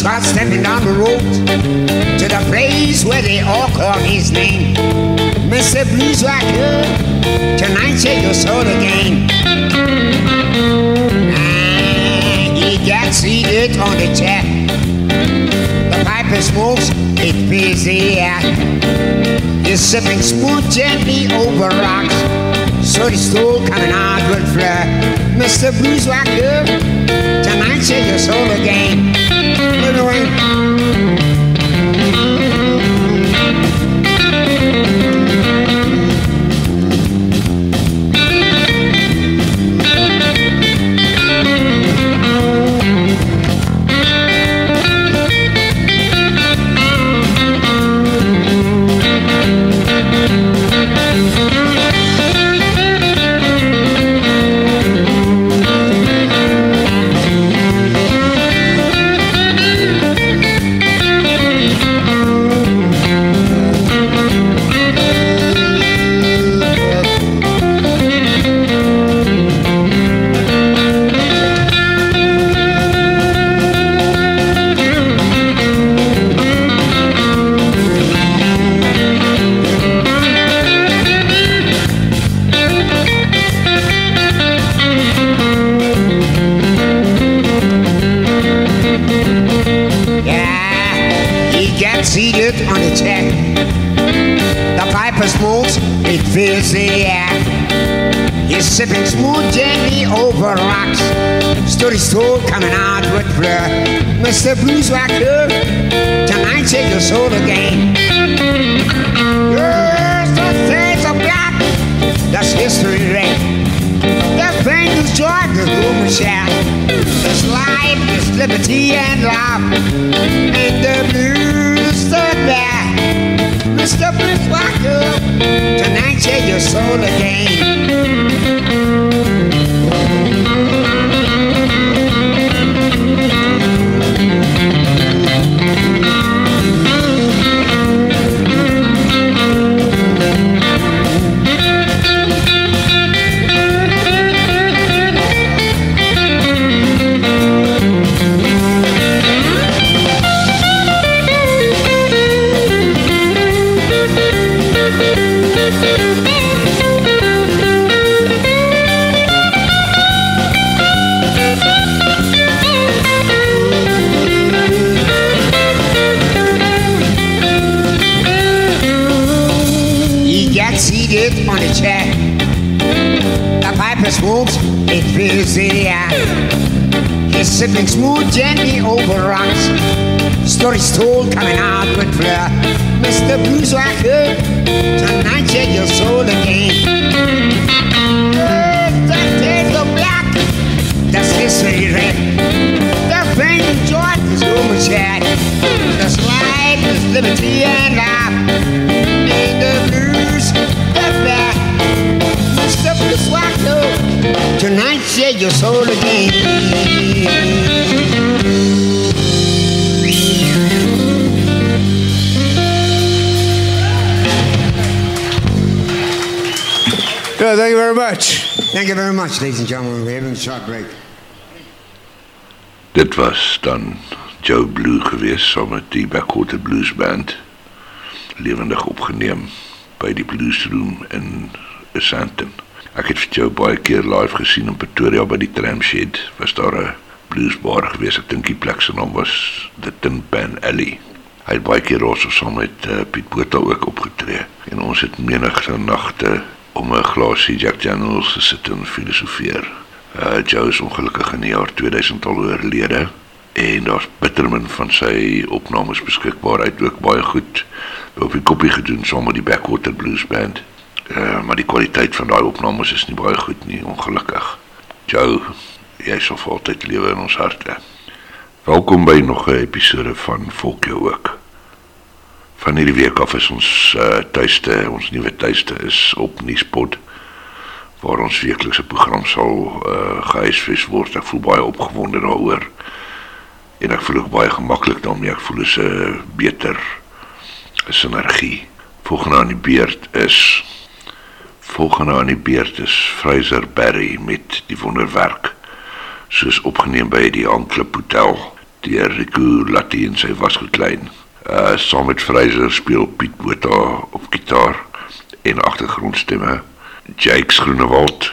He stepping down the road to the place where they all call his name. Mr. Blues Rocker, tonight shake your soul again. And he got seated on the chair. The piper smokes, it fills the air. He's sipping smooth gently over rocks. So the stool coming out with flair. Mr. Blues Rocker, tonight shake your soul again. Leave. Air. He's sipping smooth gently over rocks. Story stool coming out with blur. Mr. Blues Rocker, tonight shake your soul again. Yes, the things are black. That's history red. The thing is joy, the room is share. There's life, there's liberty and love. And the blues stood there the stuff is locked. Tonight, share your soul again. Sipping smooth gently over rocks. Stories told coming out with flair. Mr. Blues Rocker, tonight shake your soul again. Yes, the days are black, that's history red. The pain and joy is over chat. There's light, there's liberty and your soul again. Yeah, thank you very much. Thank you very much, ladies and gentlemen. We're having a short break. Dit was dan Joe Blue geweest saam met die Backwater Blues Band lewendig opgeneem by die Blues Room in Sandton. Ek het vir Joe baie keer live gesien in Pretoria by die Tram Shed. Was daar 'n bluesbar geweest. Ek dink die plek se naam was The Tin Pan Alley. Hy het baie keer ons saam met uh, Piet Botha ook opgetree en ons het menige nagte om 'n glasie Jack Daniels gesit en filosofeer. Uh Joe is ongelukkig in die jaar 2000 al oorlede en daar's bittermin van sy opnames beskikbaar. Hy het ook baie goed op die kopie gedoen saam met die Backwater Blues Band. Uh maar die kwaliteit van daai opnames is nie baie goed nie, ongelukkig. Joe, jy sal vir altyd lewe in ons harte. Welkom by nog 'n episode van Volk jou ook. Van hierdie week af is ons uh, tuiste, ons nuwe tuiste is op Nuuspot waar ons weeklikse program sal uh, gehuisves word. Ek voel baie opgewonde daaroor. En ek voel ook baie gemaklik daarmee. Ek voel is 'n beter sinergie. Volgende aan die beurt is volgende aan die beurt is Fraser Berry met die wonderwerk soos opgeneem by die Anklip Hotel deur Rico Latti en sy was goed klein. Uh saam met Fraser speel Piet Botha op gitaar en agtergrondstemme. Jake Groenewald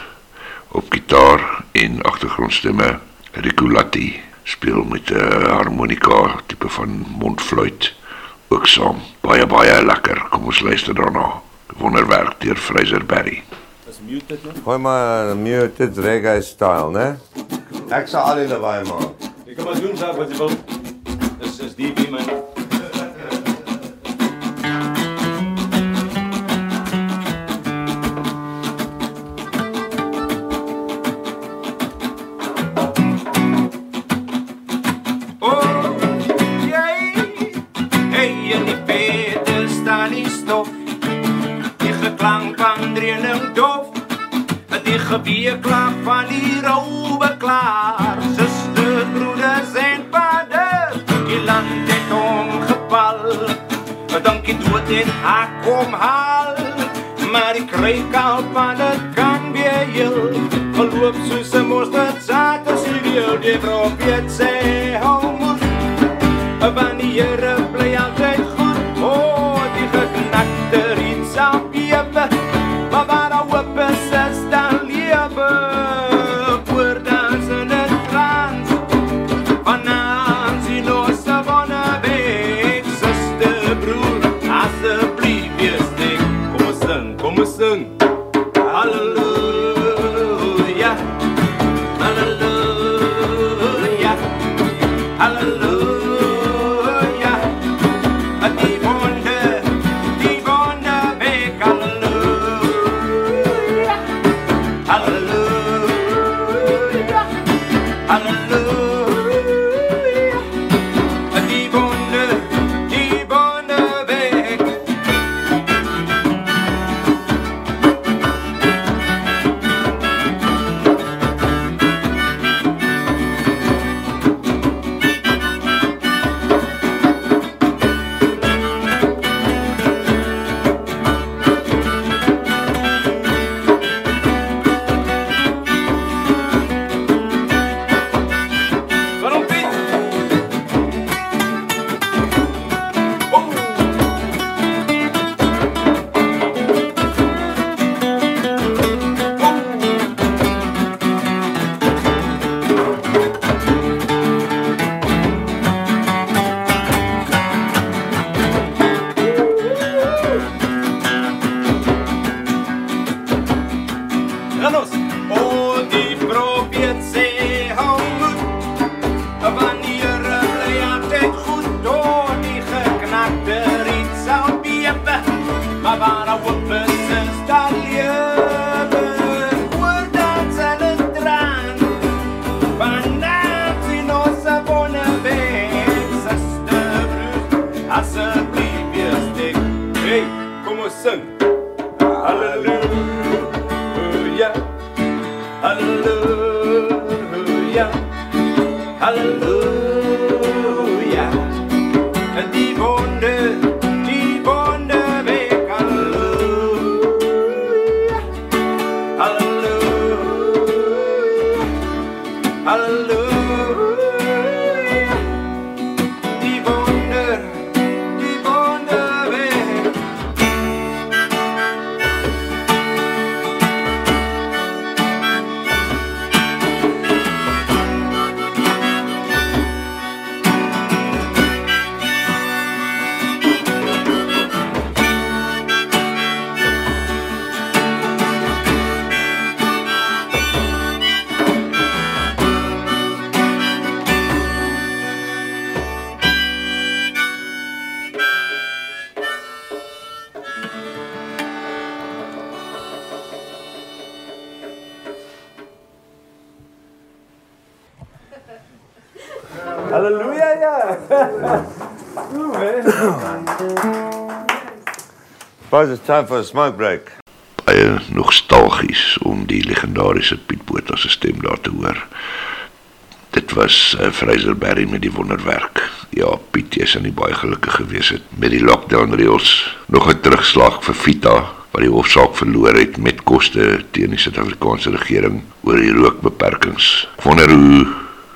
op gitaar en agtergrondstemme. Rico Latti speel met 'n uh, harmonika tipe van mondfluit ook saam. Baie baie lekker. Kom ons luister daarna. Wonderwerk deur Fraser Berry. Is muted nou? Gooi maar 'n muted reggae style, né? Ek sal al die lawaai maak. Jy kan maar doen saak wat jy wil. Dis is DB man. Pas it's time for a smoke break. Baie nostalgies om die legendariese Piet Botha se stem daar te hoor. Dit was uh, Fraser Berry met die wonderwerk. Ja, Piet is aan die baie gelukkig gewees het met die lockdown reels. Nog 'n terugslag vir Vita wat die hofsaak verloor het met koste teen die Suid-Afrikaanse regering oor die rookbeperkings. Ek wonder hoe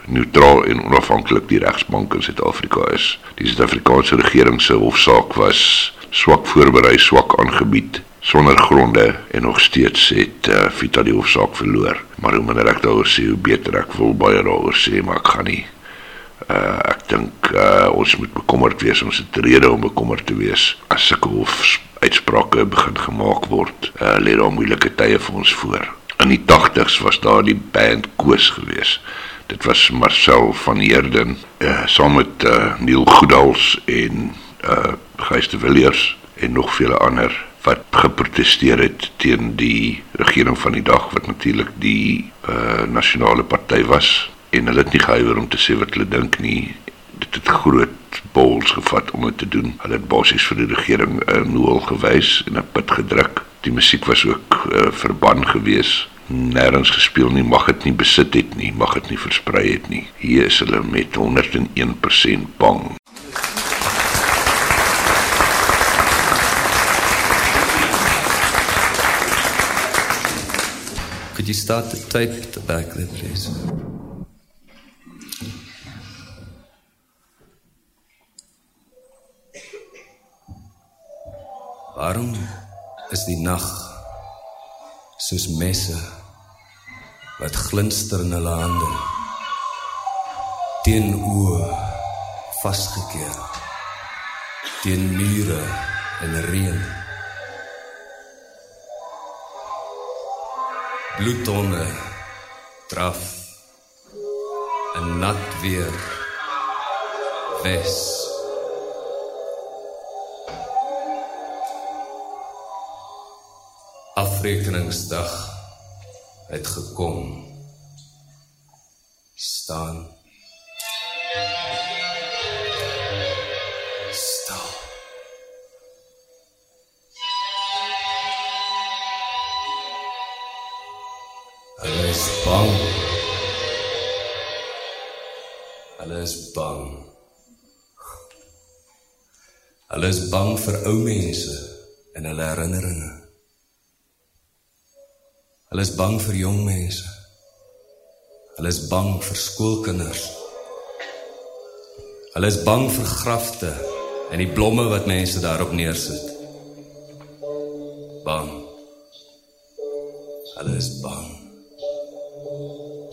neutraal en onafhanklik die regsbank in Suid-Afrika is. Die Suid-Afrikaanse regering se hofsaak was swak voorberei, swak aangebied, sonder gronde en nog steeds het uh, Vita die hofsaak verloor. Maar hoe minder ek daaroor sê, hoe beter ek wil baie daaroor sê, maar ek gaan nie. Uh, ek dink uh, ons moet bekommerd wees, ons het rede om bekommerd te wees as sulke hofuitsprake begin gemaak word. Uh, lê daar moeilike tye vir ons voor. In die 80's was daar die band Koos geweest. Dit was Marcel van Heerden uh, saam met uh, Neil Goodals en uh Gys de Villiers en nog vele ander wat geprotesteer het teen die regering van die dag wat natuurlik die uh nasionale party was. En hulle het nie gehuiwer om te sê wat hulle dink nie. Dit het groot bols gevat om dit te doen. Hulle het basies vir die regering 'n uh, noel gewys en 'n put gedruk. Die musiek was ook uh, verban gewees. Nêrens gespeel nie. Mag dit nie besit het nie. Mag dit nie versprei het nie. Hier is hulle met 101% bang you start the tape at the back there, please? Waarom is die nag soos messe wat glinster in hulle hande teen oë vasgekeer teen mure en reën bloedtonne draf 'n nat weer wes. Afrekeningsdag het gekom staan is bang. Hulle is bang. Hulle is bang vir ou mense en hulle herinneringe. Hulle is bang vir jong mense. Hulle is bang vir skoolkinders. Hulle is bang vir grafte en die blomme wat mense daarop neersit. Bang. Hulle is bang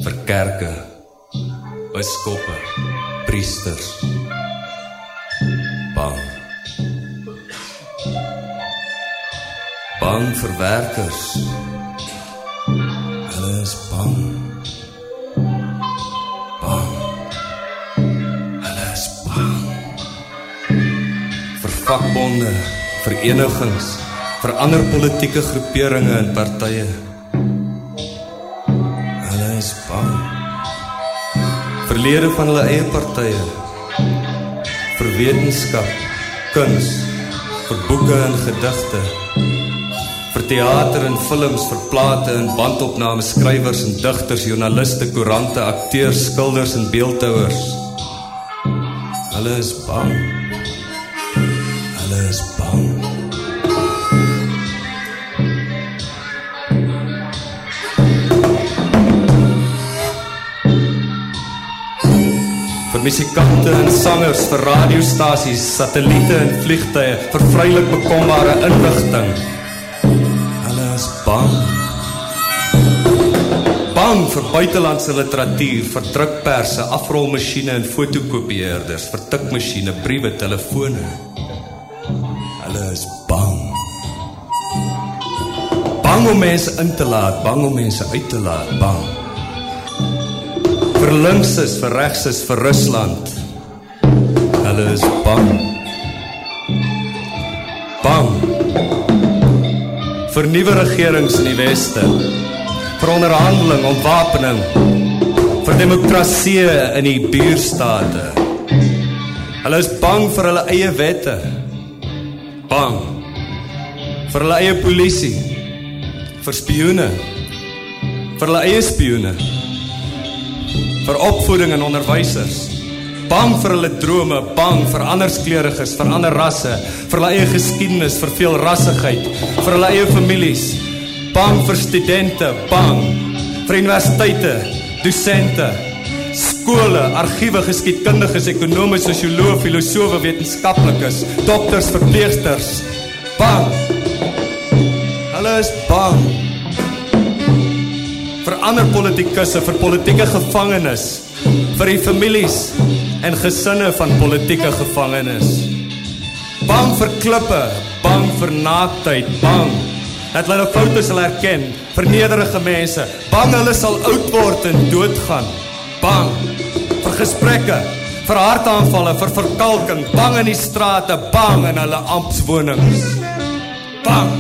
vir kerke, biskoppe, priesters. Bang. Bang vir werkers. Hulle is bang. Bang. Hulle is bang. Vir vakbonde, verenigings, vir ander politieke groeperinge en partye Verlede van hulle eie partye. Vir wetenskap, kuns, vir boeke en gedigte. Vir teater en films, vir plate en bandopnames, skrywers en digters, joernaliste, koerante, akteurs, skilders en beeldhouers. Hulle is bang. Hulle is bang. Vir musikante en sangers, vir radiostasies, satelliete en vliegtye, vir vrylik bekombare inligting. Hulle is bang. Bang vir buitelandse literatuur, vir drukperse, afrolmasjiene en fotokopieerders, vir tikmasjiene, briewe, telefone. Hulle is bang. Bang om mense in te laat, bang om mense uit te laat, bang vir links is, vir regs is, vir Rusland. Hulle is bang. Bang. Vir nuwe regerings in die weste. Vir onderhandeling, ontwapening. Vir demokrasie in die buurstate. Hulle is bang vir hulle eie wette. Bang. vir hulle eie polisie, vir spioene, vir hulle eie spioene, vir opvoeding en onderwysers. Bang vir hulle drome, bang vir ander kleuriges, vir ander rasse, vir hulle eie geskiedenis, vir veel rassigheid, vir hulle eie families. Bang vir studente, bang vir universiteite, dosente, skole, argiewe, geskiedkundiges, ekonome, sosioloë, filosowe, wetenskaplikes, dokters, verpleegsters. Bang. Hulle is bang ander politikusse, vir politieke gevangenes, vir die families en gesinne van politieke gevangenes. Bang vir klippe, bang vir naaktheid, bang dat hulle foute sal erken, vir nederige mense, bang hulle sal oud word en doodgaan. Bang vir gesprekke, vir hartaanvalle, vir verkalking, bang in die strate, bang in hulle amptswonings. Bang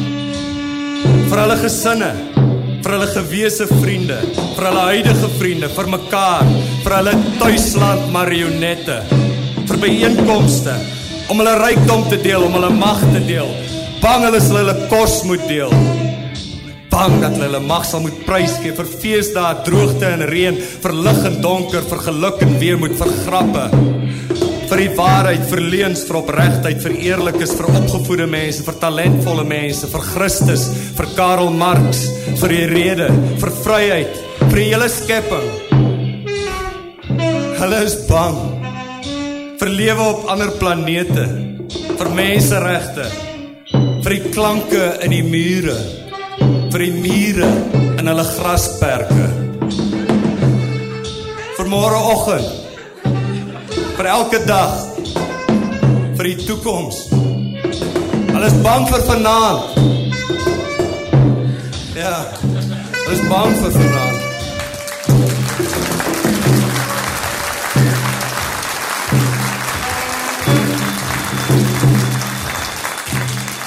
vir hulle gesinne, vir hulle gewese vriende, vir hulle huidige vriende, vir mekaar, vir hulle tuisland marionette, vir byeenkomste om hulle rykdom te deel, om hulle mag te deel. Bang hulle sal hulle kos moet deel. Bang dat hulle hulle mag sal moet prys gee vir feesdae, droogte en reën, vir lig en donker, vir geluk en weemoed, vir grappe vir die waarheid, vir leuns, vir opregtheid, vir eerlikes, vir opgevoede mense, vir talentvolle mense, vir Christus, vir Karl Marx, vir die rede, vir vryheid, vir die hele skepping. Hulle is bang vir lewe op ander planete, vir menseregte, vir die klanke in die mure, vir die mure in hulle grasperke. Vir môreoggend vir elke dag vir die toekoms. Hulle is bang vir vanaand. Ja. Hulle is bang vir vanaand.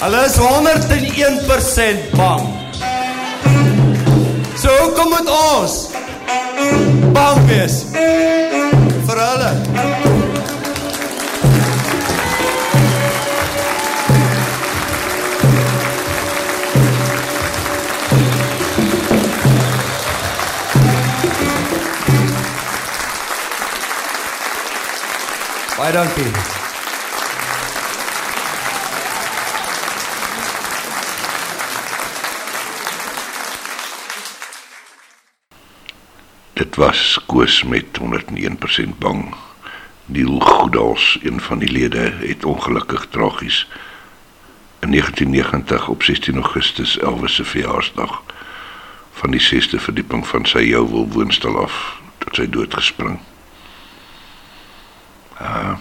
Hulle is 101% bang. So kom met ons. Bang wees vir hulle. Baie dankie. Dit was Koos met 101% bang. Neil Goedals, een van die lede, het ongelukkig tragies in 1990 op 16 Augustus Elvis se verjaarsdag van die 6de verdieping van sy Jouwel woonstel af tot sy dood gespring. Uh,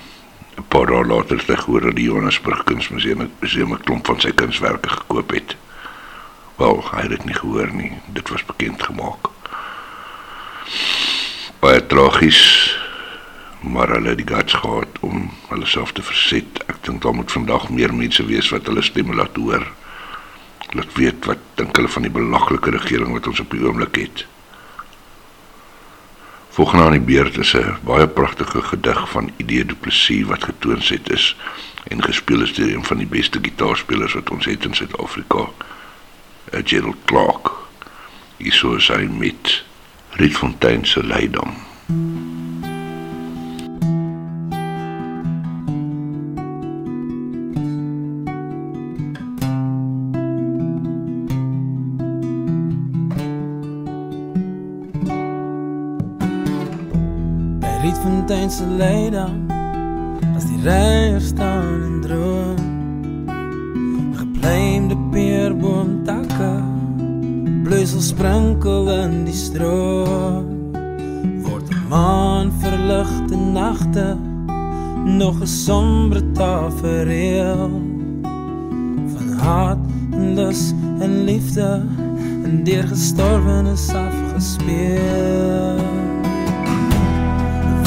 'n paar dae later het hy gehoor dat die Johannesburg Kunsmuseum museum 'n klomp van sy kunswerke gekoop het. Wel, hy het dit nie gehoor nie. Dit was bekend gemaak. Baie tragies, maar hulle het die guts gehad om hulle self te verset. Ek dink daar moet vandag meer mense wees wat hulle stemme laat hoor. Laat weet wat dink hulle van die belaglike regering wat ons op die oomblik het. Volgende aan die beurt is 'n baie pragtige gedig van Idee Du Plessis wat getoon het is en gespeel is deur een van die beste gitaarspelers wat ons het in Suid-Afrika, Gerald Clark. Hy sou sy met Rietfontein se Leidam. Rietfontein se Leidam as die reier staan en droom. Gepleimde peerboom takke Bloeisel sprinkel in die stroom. Word die maan verligte nagte Nog 'n sombre tafereel. Van haat en lus en liefde En deur gestorwenes afgespeel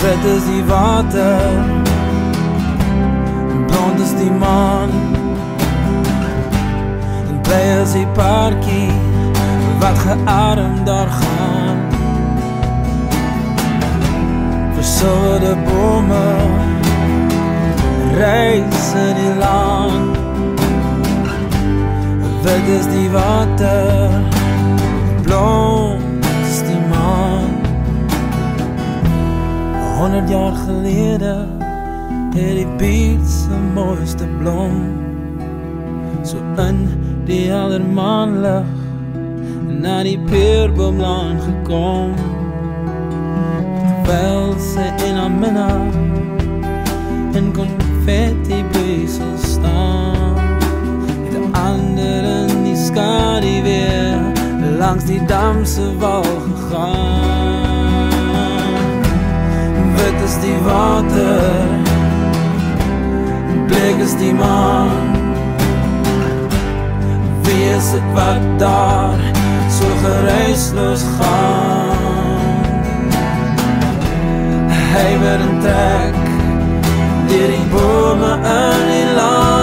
Wit is die water Blond is die maan En bly is die paarkie Wat geadem daar gaan. Versilde bome Reis in die land. Wit is die water, blom 100 jaar gelede het die beat se mooiste blom so in die helder maanlig na die peerboomlaan gekom. Terwyl sy in haar minna in confetti besel staan. Het 'n ander in die skadu weer langs die damse wal gegaan. Is die water, blik is die maan. Wie is dit wat daar so geruisloos gaan? Hy weer in trek deur die bome in die land.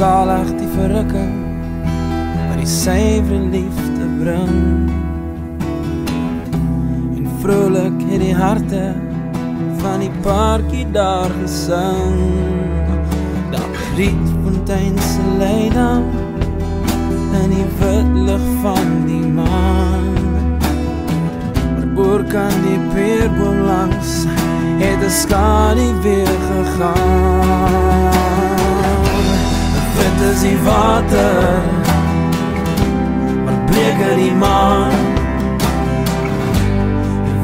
Salig die verrukking wat die suiwere liefde bring. En vrolik het die harte van die paartjie daar gesing. Daar riet fontein se leidam in die wit lig van die maan. Maar oor kan die peerboom langs het 'n skadu weer gegaan. Is die water. Maar bleker die maan.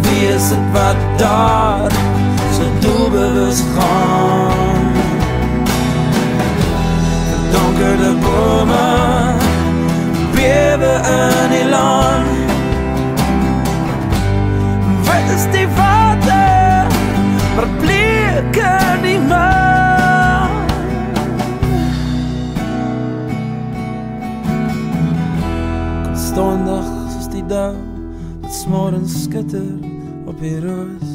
Wie is het wat daar so doelbewus gaan. Donkerde bome bewe in die land. Wat is die water? Maar bleker dag wat smorens skitter op die roos.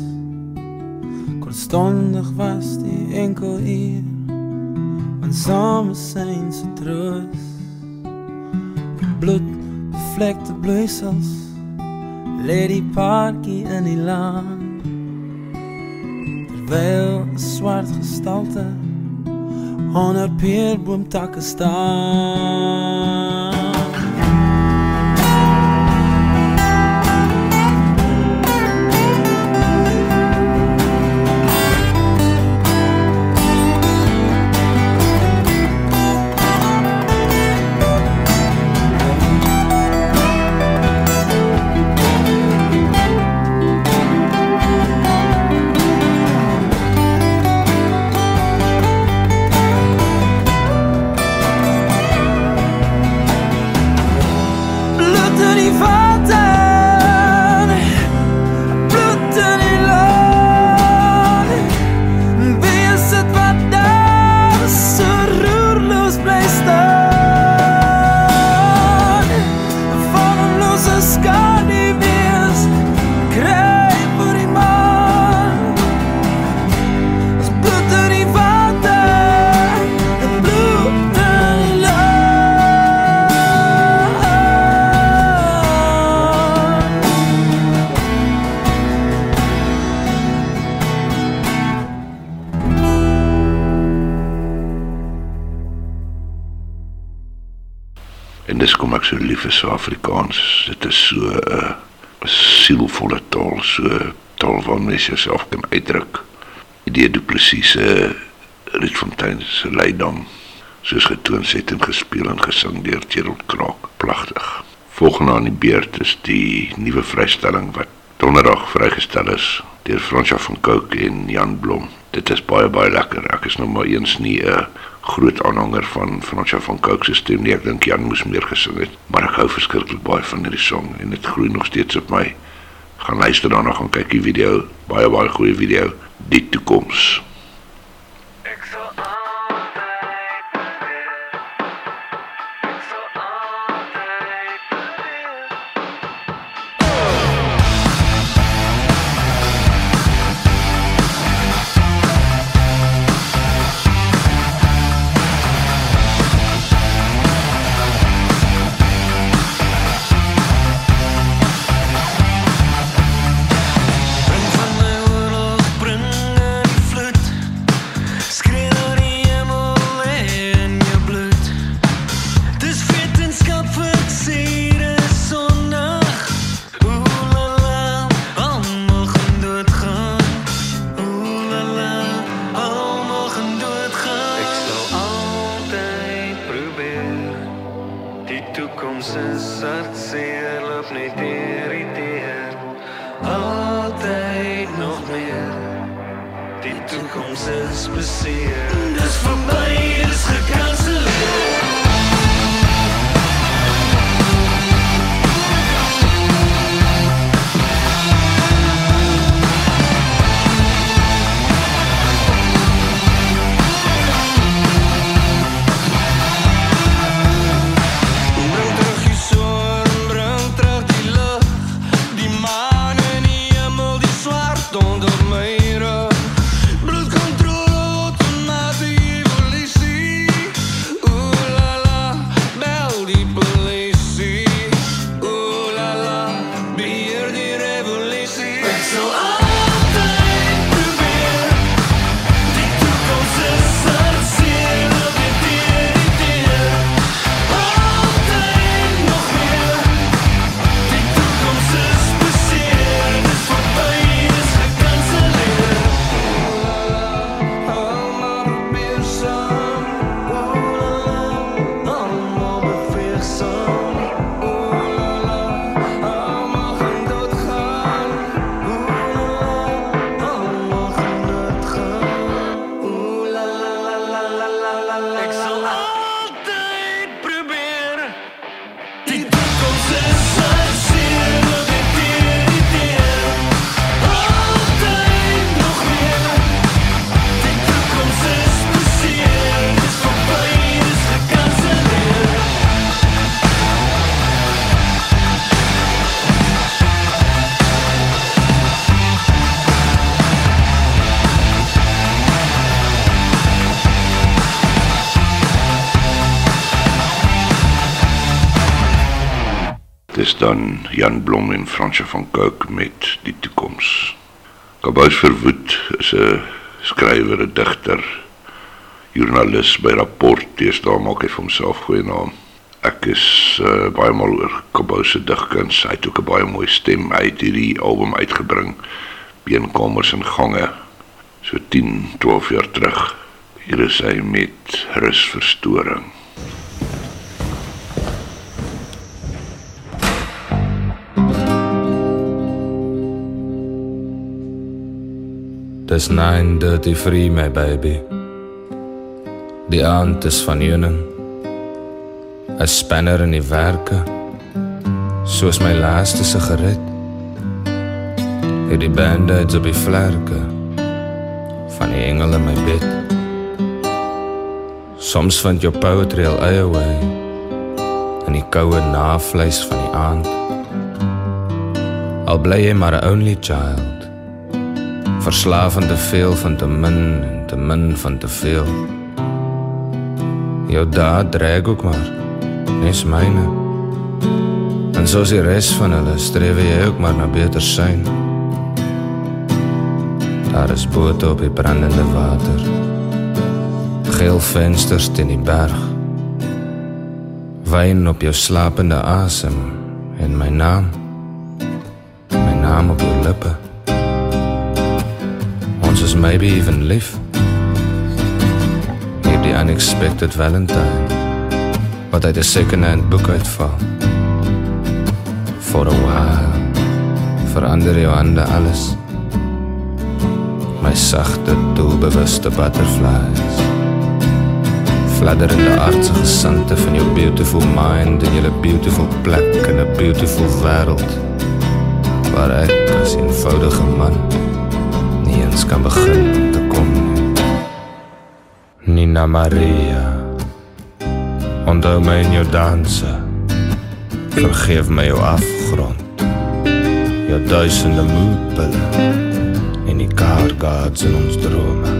Konstandig was die enkel uur van same sein se troos. Bloed bevlekte bloeisels lê die paartjie in die laan. Terwyl swart gestalte onder peerboomtakke staan. So taal waar mens jouself kan uitdruk. Die Du Plessis se Rietfontein se Leidam soos getoon het en gespeel en gesing deur Gerald Kraak. Pragtig. Volgende aan die beurt is die nuwe vrystelling wat donderdag vrygestel is deur Fransja van Cooke en Jan Blom. Dit is baie baie lekker. Ek is nou maar eens nie 'n groot aanhanger van Fransja van Cooke se stem nie. Ek dink Jan moes meer gesing het, maar ek hou verskriklik baie van hierdie song en dit groei nog steeds op my. Gaan luister daarna, gaan kyk die video. Baie baie goeie video. Die toekoms. Dan Jan Blom en Fransje van Cooke met die toekoms. Kabous Verwoed is 'n skrywer, 'n digter, joernalis by Rapport, deesdae maak hy vir homself goeie naam. Ek is uh, baie mal oor Kabous se digkuns. Hy het ook 'n baie mooi stem. Hy het hierdie album uitgebring, Beenkamers en gange, so 10, 12 jaar terug. Hier is hy met Rusverstoring. Dis 9:33 my baby. Die aand is van heuning. 'n Spanner in die werke. Soos my laaste sigaret. Het die band-aids op die vlerke van die engel in my bed. Soms vind jou poetry al eie way in die koue navleis van die aand. Al bly jy maar 'n only child verslavende veel van te min en te min van te veel. Jou daad dreig ook maar, nes myne. En soos die res van hulle streef jy ook maar na beter sein. Daar is bote op die brandende water. Geel vensters teen die berg. Wyn op jou slapende asem en my naam. My naam op jou lippe. Ons is maybe even lief. Hier die unexpected Valentine. Wat uit 'n second-hand boek uitval. For a while verander jou hande alles. My sagte, doelbewuste butterflies. Fladderende aardse gesante van jou beautiful mind en jou beautiful plek in 'n beautiful wêreld waar ek as eenvoudige man nie eens kan begin te kom. Nina Maria Onthou my in jou danse. Vergeef my jou afgrond Jou duisende moedpille En die car guards in ons drome.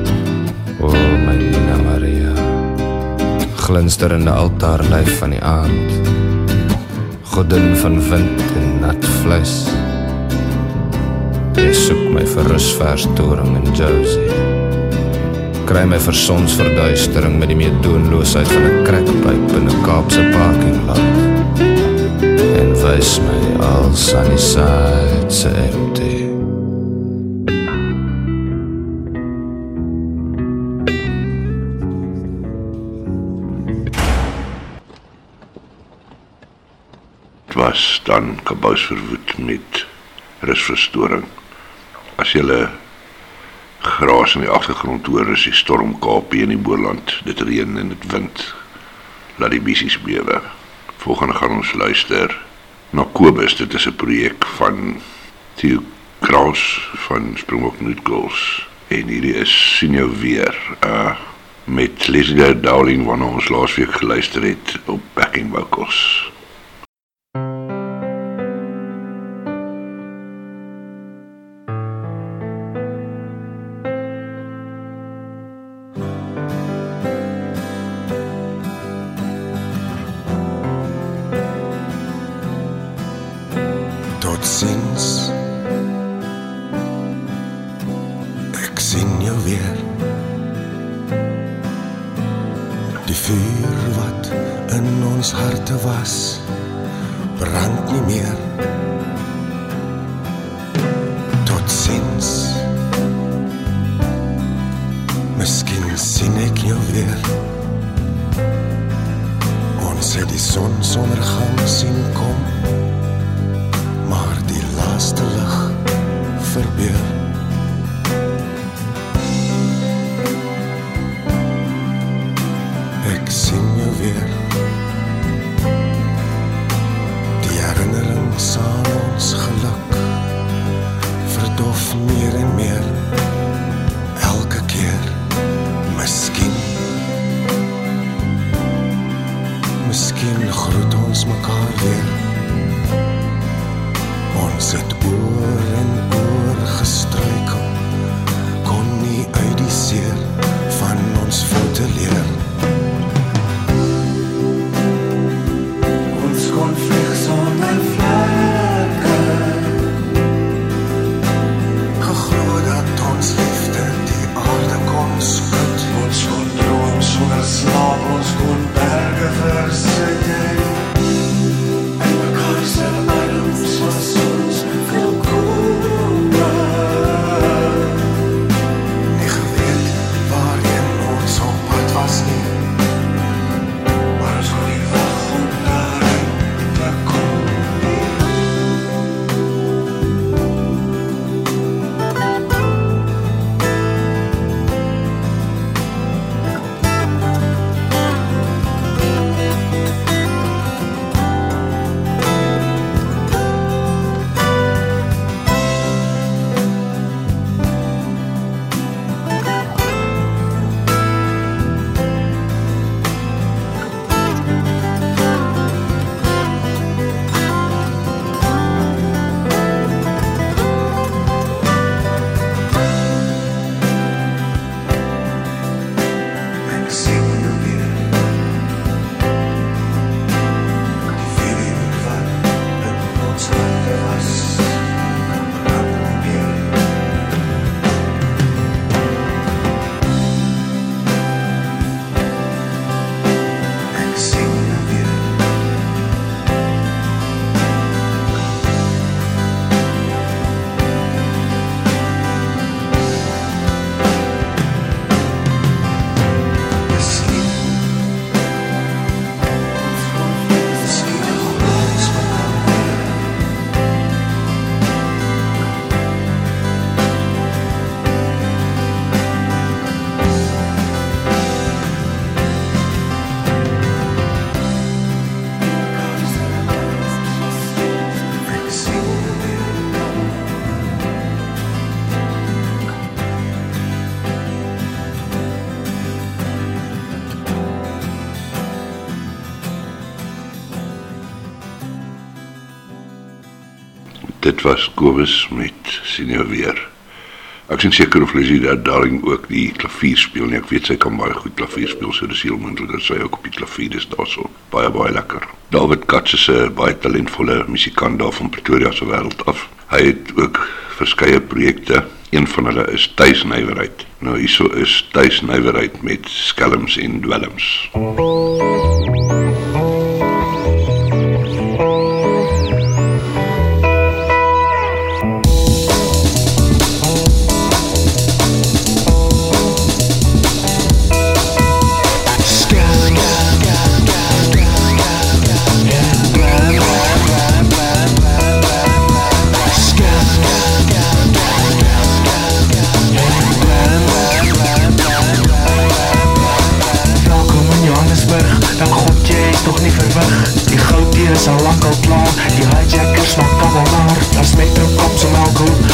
O my Nina Maria Glinsterende altaarlijf van die aand. Godin van wind en nat vlees Jy soek my vir rusverstoring in Josie. Kry my vir sonsverduistering met die meedoenloosheid van 'n krekpyp in 'n Kaapse parking lot En wys my al sunny sides empty. Was dan kabous verwoed met rusverstoring. As jy gras in die agtergrond hoor is die storm Kaapie in die Boland. Dit reën en dit wind. Laat die bissies bewe. Volgende gaan ons luister na Kobus. Dit is 'n projek van Theo Kraus van Springbok Noodgirls. En hierdie is sien jou weer uh met Leslie Dowling wat ons laasweek geluister het op backing vocals. Dit was Kobus met sien jou weer. Ek is seker of daar darling ook die klavier speel nie. Ek weet sy kan baie goed klavier speel, so dis heel moontlik dat sy ook op die klavier is daarso. Baie baie lekker. David Katz is 'n baie talentvolle musikant daar van Pretoria se wêreld af. Hy het ook verskeie projekte. Een van hulle is tuisnywerheid. Nou hierso is tuisnywerheid met skelms en dwelms. Skelm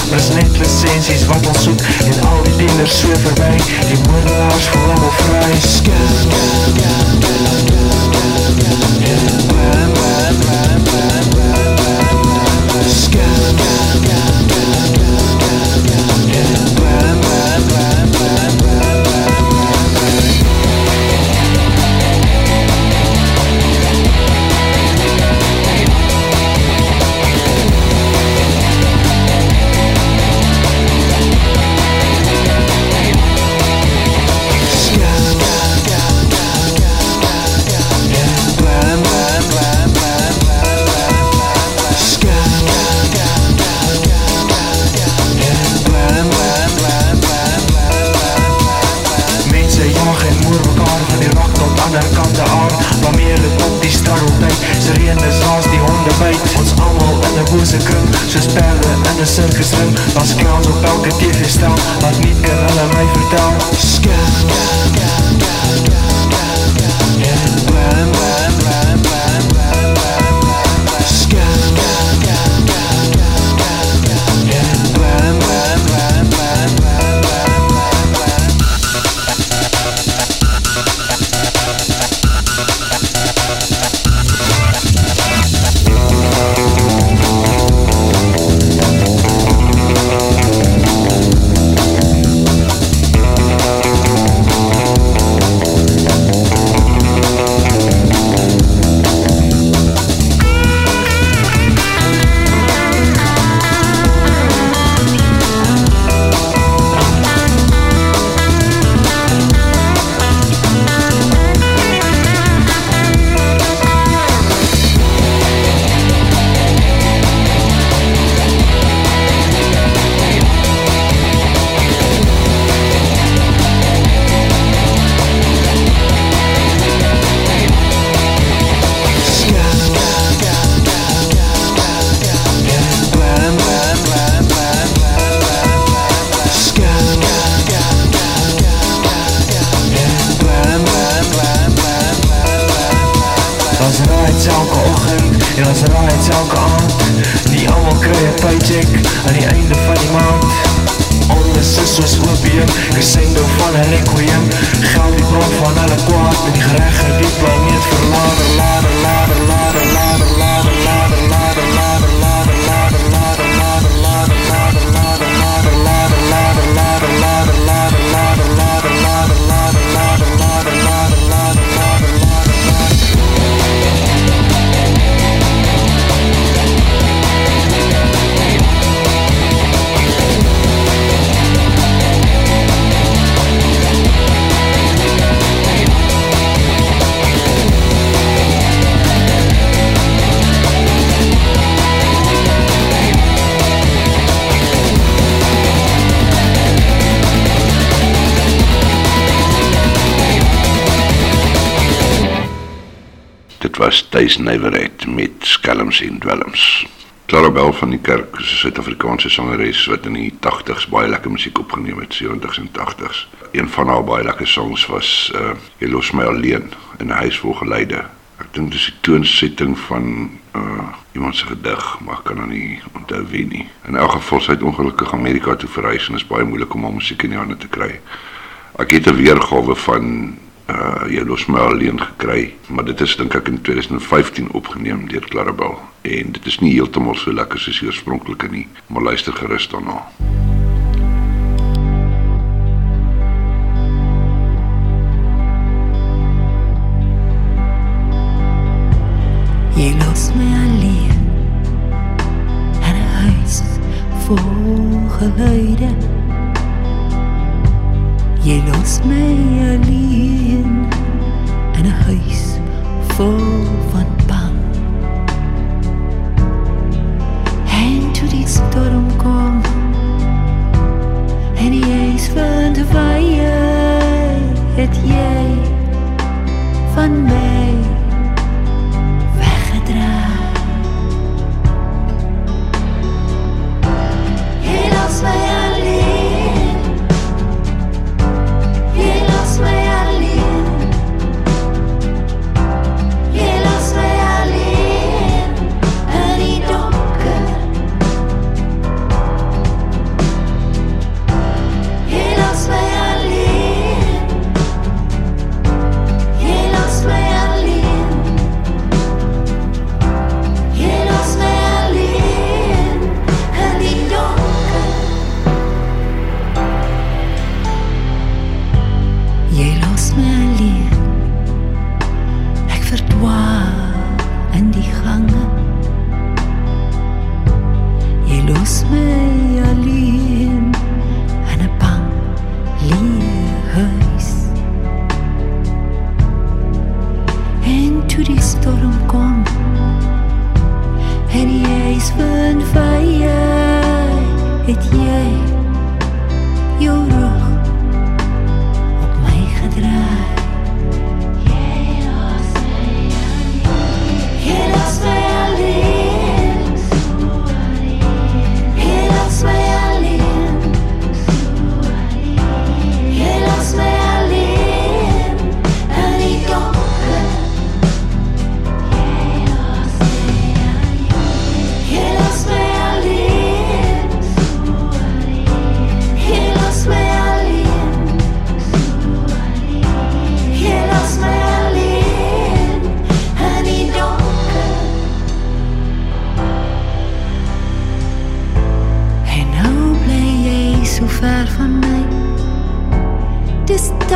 net licenties wat ons soek En al die dealers zweef voorbij Die moordelaars voel allemaal vrij Skim, Mense graag erbij. Thys Nywerheid met Skelms en Dwelms. Clarabel van die Kerk is 'n Suid-Afrikaanse sangeres wat in die 80s baie lekker musiek opgeneem het, 70s en 80s. Een van haar baie lekker songs was uh Jy los my alleen in 'n huis vol geleide. Ek dink dis die toonsetting van uh iemand se gedig, maar ek kan nou nie onthou wie nie. In elk geval sy het ongelukkig Amerika toe verhuis en is baie moeilik om haar musiek in die hande te kry. Ek het 'n weergawe van uh jy los my alleen gekry, maar dit is dink ek in 2015 opgeneem deur Clarabel en dit is nie heeltemal so lekker soos die oorspronklike nie, maar luister gerus daarna. Jy los my alleen in 'n huis vol geluide. Jy los my alleen in 'n huis vol van bang. En toe die storm kom en die ijs van de het jy van my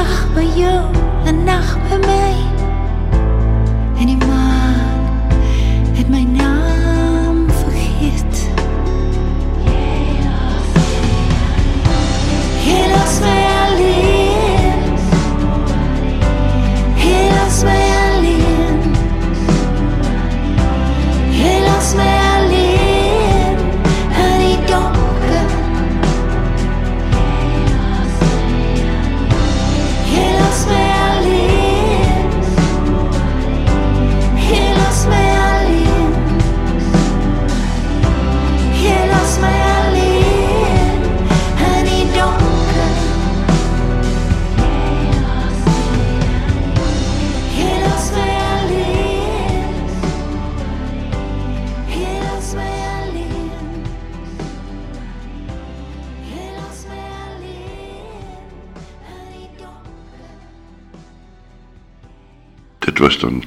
الصح بيوم النح بمال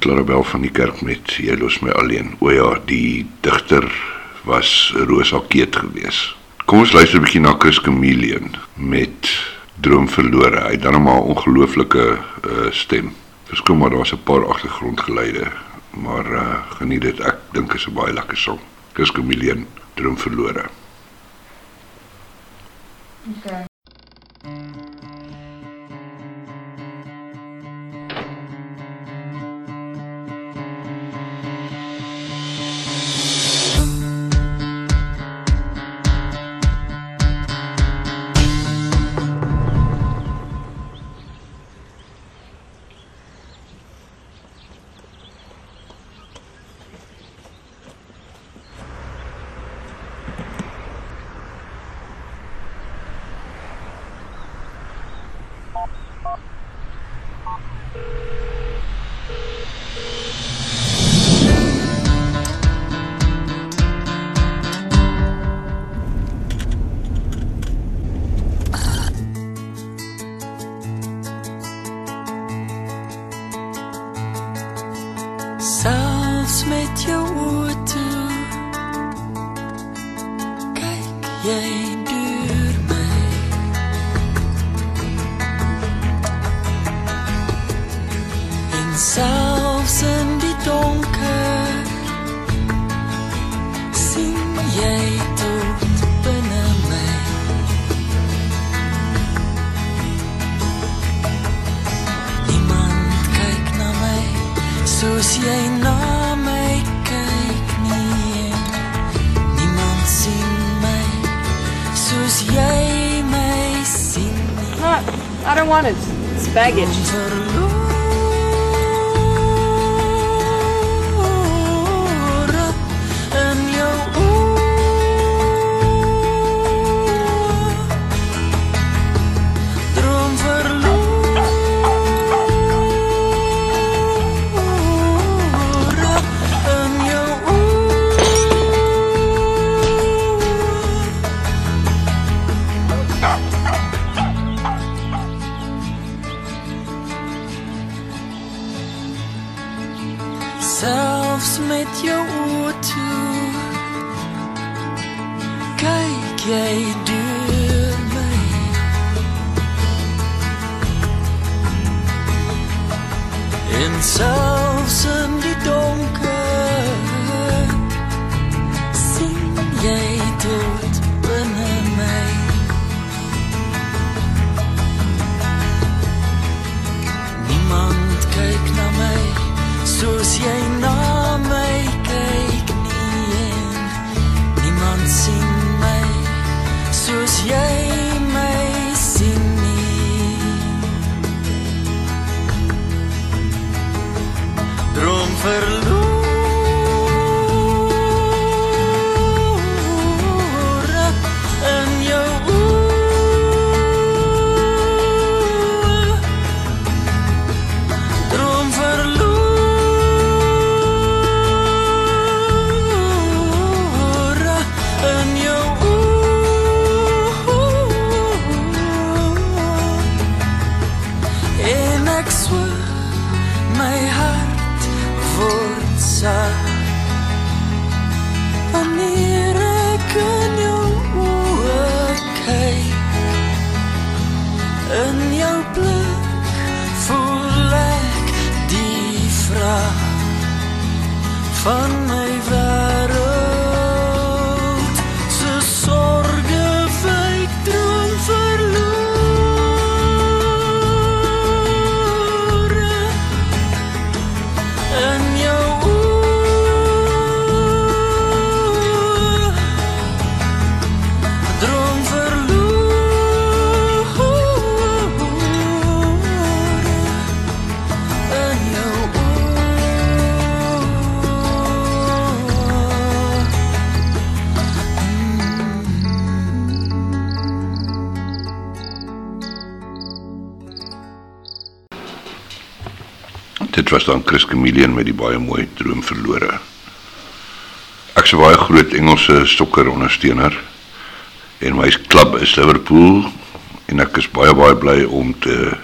Clarabel van die kerk met Jy los my alleen. O ja, die digter was Rosa Keet gewees. Kom ons luister 'n bietjie na Chris Chameleon met Droom verlore. Hy het dan maar 'n ongelooflike uh, stem. Verskoon maar daar's 'n paar agtergrondgeluide, maar uh, geniet dit. Ek dink is 'n baie lekker song. Chris Chameleon, Droom verlore. Okay. baggage. themselves and Dit was dan Chris Chameleon met die baie mooi droom verlore. Ek's 'n baie groot Engelse sokker ondersteuner en my klub is Liverpool en ek is baie baie bly om te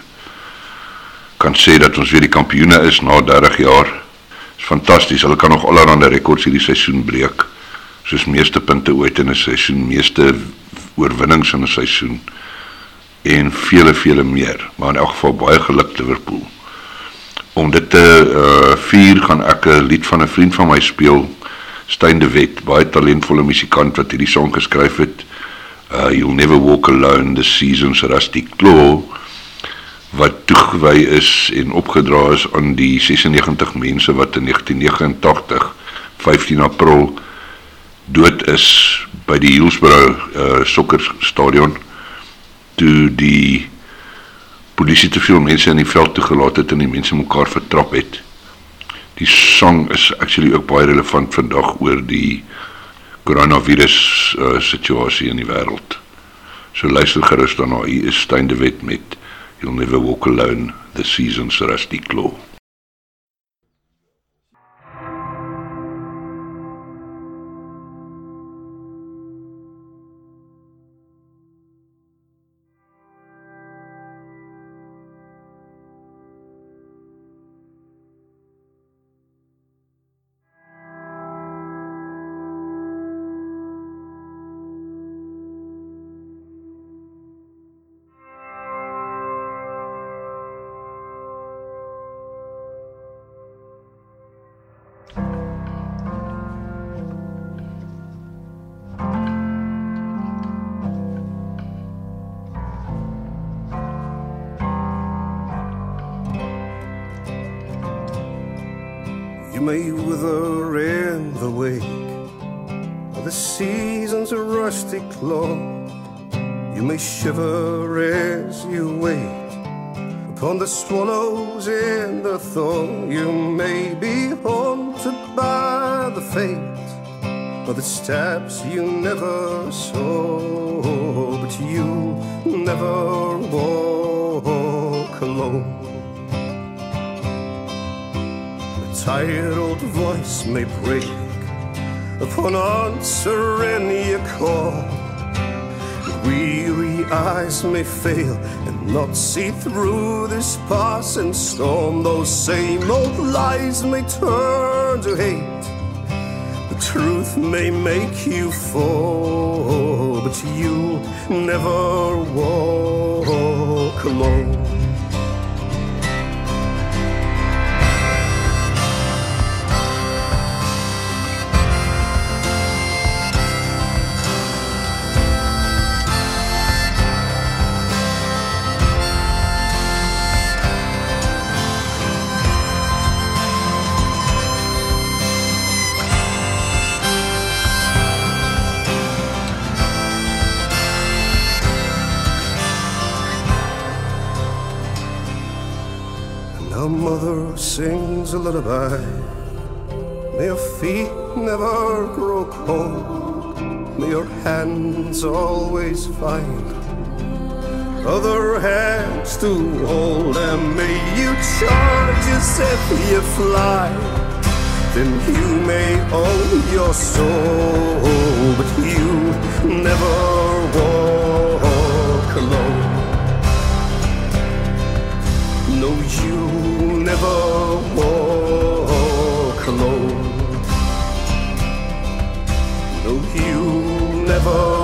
kan sê dat ons weer die kampioene is na 30 jaar. Dit is fantasties. Hulle kan nog allerlei rekords hierdie seisoen breek soos meeste punte ooit in 'n seisoen, meeste oorwinnings in 'n seisoen en vele vele meer. Maar in elk geval baie geluk Liverpool. Om dit te uh vier gaan ek 'n lied van 'n vriend van my speel, Stein de Wet, baie talentvolle musikant wat hierdie song geskryf het. Uh You'll Never Walk Alone, The Seasons Rusty Claw wat toegewy is en opgedra is aan die 96 mense wat in 1989 15 April dood is by die Hillsborough uh sokkerstadion toe die polisie te veel mense in die veld toegelaat het en die mense mekaar vertrap het. Die song is actually ook baie relevant vandag oor die coronavirus uh, situasie in die wêreld. So luister gerus daarna. Hier is Stein de Wet met You'll Never Walk Alone, The Seasons Rusty Claw. May wither in the wake of the season's rusty claw. You may shiver as you wait upon the swallows in the thaw. You may be haunted by the fate of the steps you never saw, but you never walk alone. Tired old voice may break upon answering your call. Weary eyes may fail and not see through this passing storm. Those same old lies may turn to hate. The truth may make you fall, but you never walk alone. A lullaby. May your feet never grow cold. May your hands always find other hands to hold. And may you charge as if you fly. Then you may own your soul, but you never walk alone. No, you never never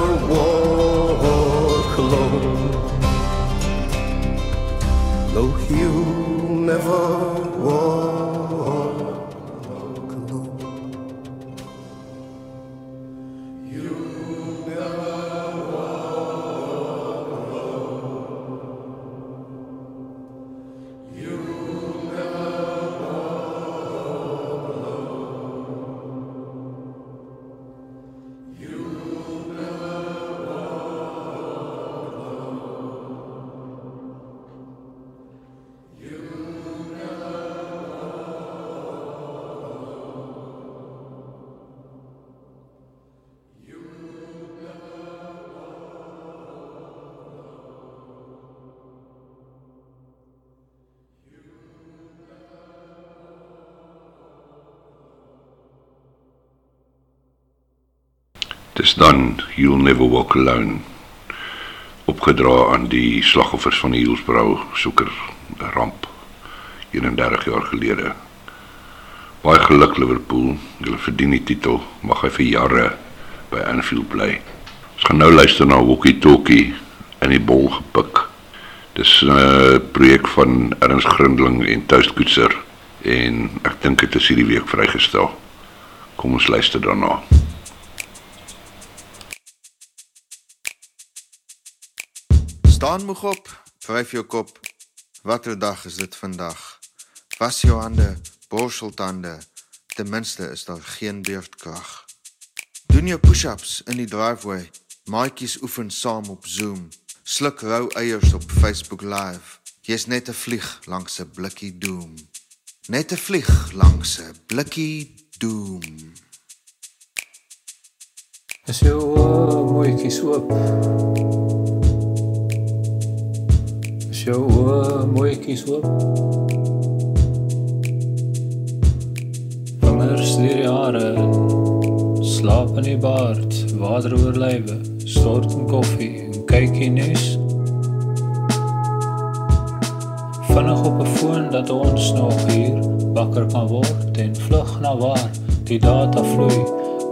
Dis dan You'll Never Walk Alone opgedra aan die slagoffers van die Hillsborough soeker ramp. 31 jaar gelede. Baie geluk Liverpool. Julle verdien die titel. Mag hy vir jare by Anfield bly. Ons gaan nou luister na Walkie Talkie in die bol gepik. Dis 'n uh, projek van Ernst Grindling en Toast Koetser en ek dink dit is hierdie week vrygestel. Kom ons luister daarna. Staan moeg op, vryf jou kop. Watter dag is dit vandag? Was jou hande, borsel tande. Ten minste is daar geen beurtkrag. Doen jou push-ups in die driveway. Maatjies oefen saam op Zoom. Sluk rou eiers op Facebook Live. Jy's net 'n vlieg langs 'n blikkie doom. Net 'n vlieg langs 'n blikkie doom. Is jou oë mooietjies oop? Is jou oë mooietjies oop? Vingers deur die hare, slaap in die baard, water oor lywe, stort in koffie en kykie nuus. Vinnig op 'n foon dat ons nog hier wakker kan word en vlug na waar die data vloei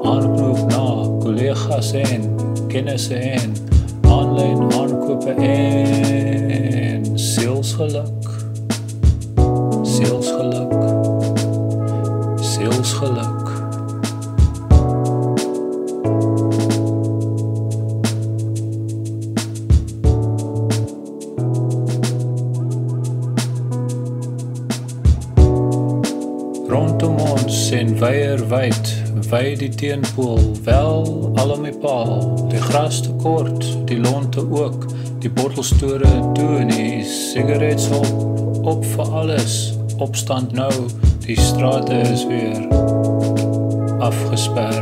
aanknoop na kollegas en kennisse en aanlyn aankope en sielsgeluk sielsgeluk sielsgeluk rondom ons en weier wyd wy die teenpool wel al om die paal die gras te kort die lonte ook die bottelstore toe en die sigarette op. Op vir alles. Opstand nou. Die strate is weer afgesper.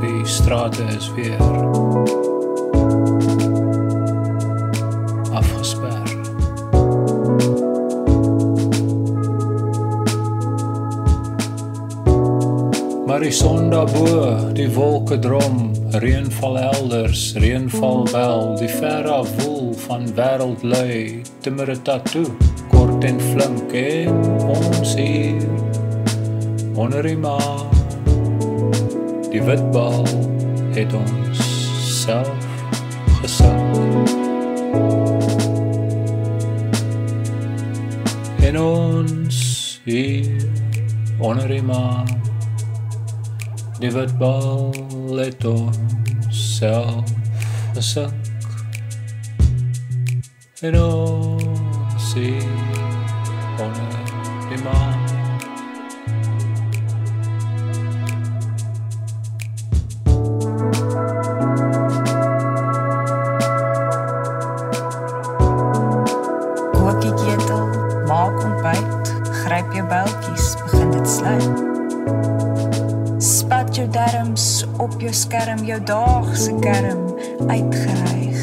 Die strate is weer Maar die son daarbo, die wolke drom, reën val elders, reën val wel, die ver af woel van wêreld lui, timmer 'n tatoe, kort en flink en ons hier onder die maan. Die wit bal het ons self gesing. En ons hier onder die maan. Die wit bal het ons self gesink. En jou skerm, jou daagse kerm uitgereig.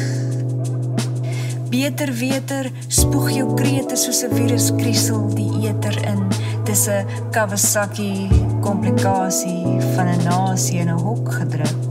Beter weter, spoeg jou krete soos 'n viruskriesel die eter in. Dis 'n Kawasaki komplikasie van 'n nasie in 'n hok gedruk.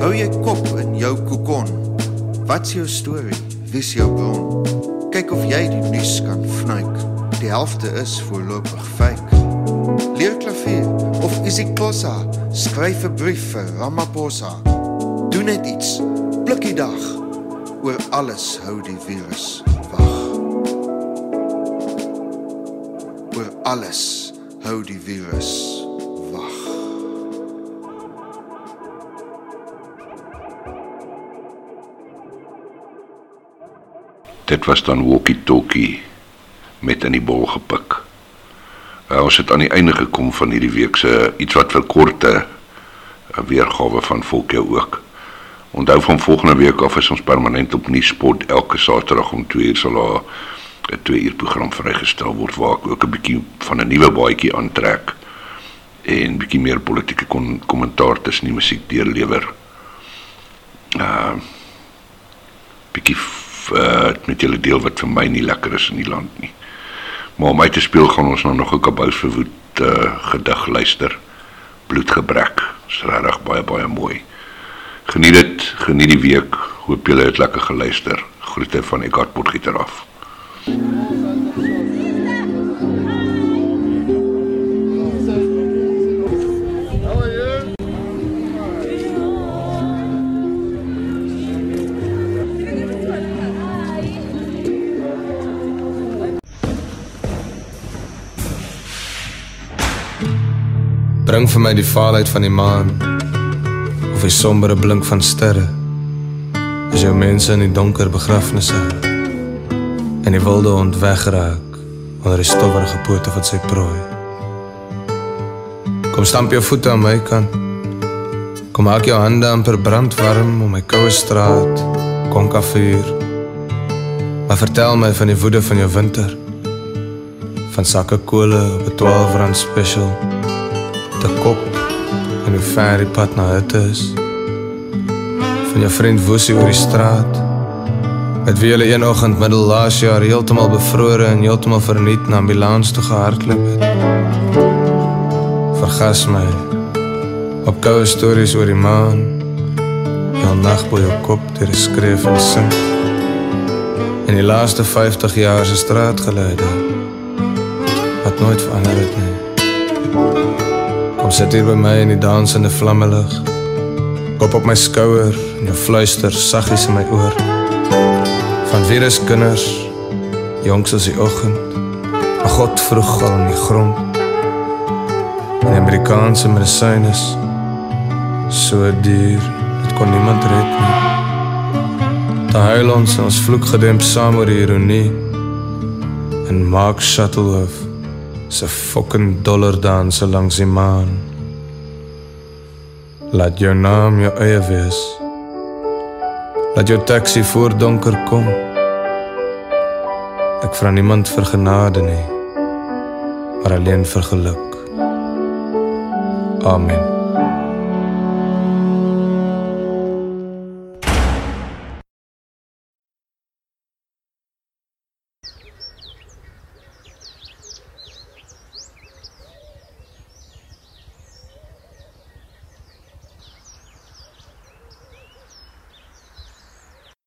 Hou jy kop in jou kokon. Wat's jou storie? Wie's jou bron? Kyk of jy die nuus kan vnuik. Die helfte is voorlopig fake. Leer klavier of isiXhosa, skryf 'n brief vir Ramaphosa. Doen net iets. Blik die dag. Oor alles hou die virus wag. Oor alles hou die virus Dit was dan Walkie Talkie met in die bol gepik. Uh, ons het aan die einde gekom van hierdie week se iets wat verkorte 'n weergawe van Volkie ook. Onthou van volgende week af is ons permanent op Nuuspot elke Saterdag om 2 uur sal daar 'n 2 uur program vrygestel word waar ek ook 'n bietjie van 'n nuwe baadjie aantrek en bietjie meer politieke kommentaar tussen die musiek deurlewer. Uh bietjie uh, met julle deel wat vir my nie lekker is in die land nie. Maar om my te speel gaan ons nou nog 'n kabous verwoed uh, gedig luister. Bloedgebrek. Dis regtig baie baie mooi. Geniet dit, geniet die week. Hoop julle het lekker geluister. Groete van Eckhart Potgieter af. Bring vir my die vaalheid van die maan of die sombere blink van sterre. As jou mense in die donker begrafnisse en die wilde hond wegraak onder die stowwerige pote van sy prooi. Kom stamp jou voete aan my kant. Kom maak jou hande amper brandwarm om my koue straat, konkafuur. Maar vertel my van die woede van jou winter. Van sakke kole op 'n 12 rand special hoe ver die pad na hutte is. Van jou vriend Woesie oor die straat. Met wie hulle een oggend middel laas jaar heeltemal bevrore en heeltemal verniet na ambulans toe gehardloop het. Vergas my. Op koue stories oor die maan. Jou nag bo jou kop deur skryf en sing. En die laaste 50 jaar se straatgeluide wat nooit verander het nie. Kom sit hier by my in die dansende vlamme lig. Kop op my skouer en jou fluister saggies in my oor. Van virus kinders, jongs as die oggend. 'n God vroeg al in die grond. En Amerikaanse medisyne is so duur, dit kon niemand red nie. Daar huil ons en ons vloek gedemp saam oor die ironie. En Mark Shuttleworth se fucking dollardanse langs die maan. Laat jou naam jou eie wees. Laat jou taxi voor donker kom. Ek vra niemand vir genade nie, maar alleen vir geluk. Amen.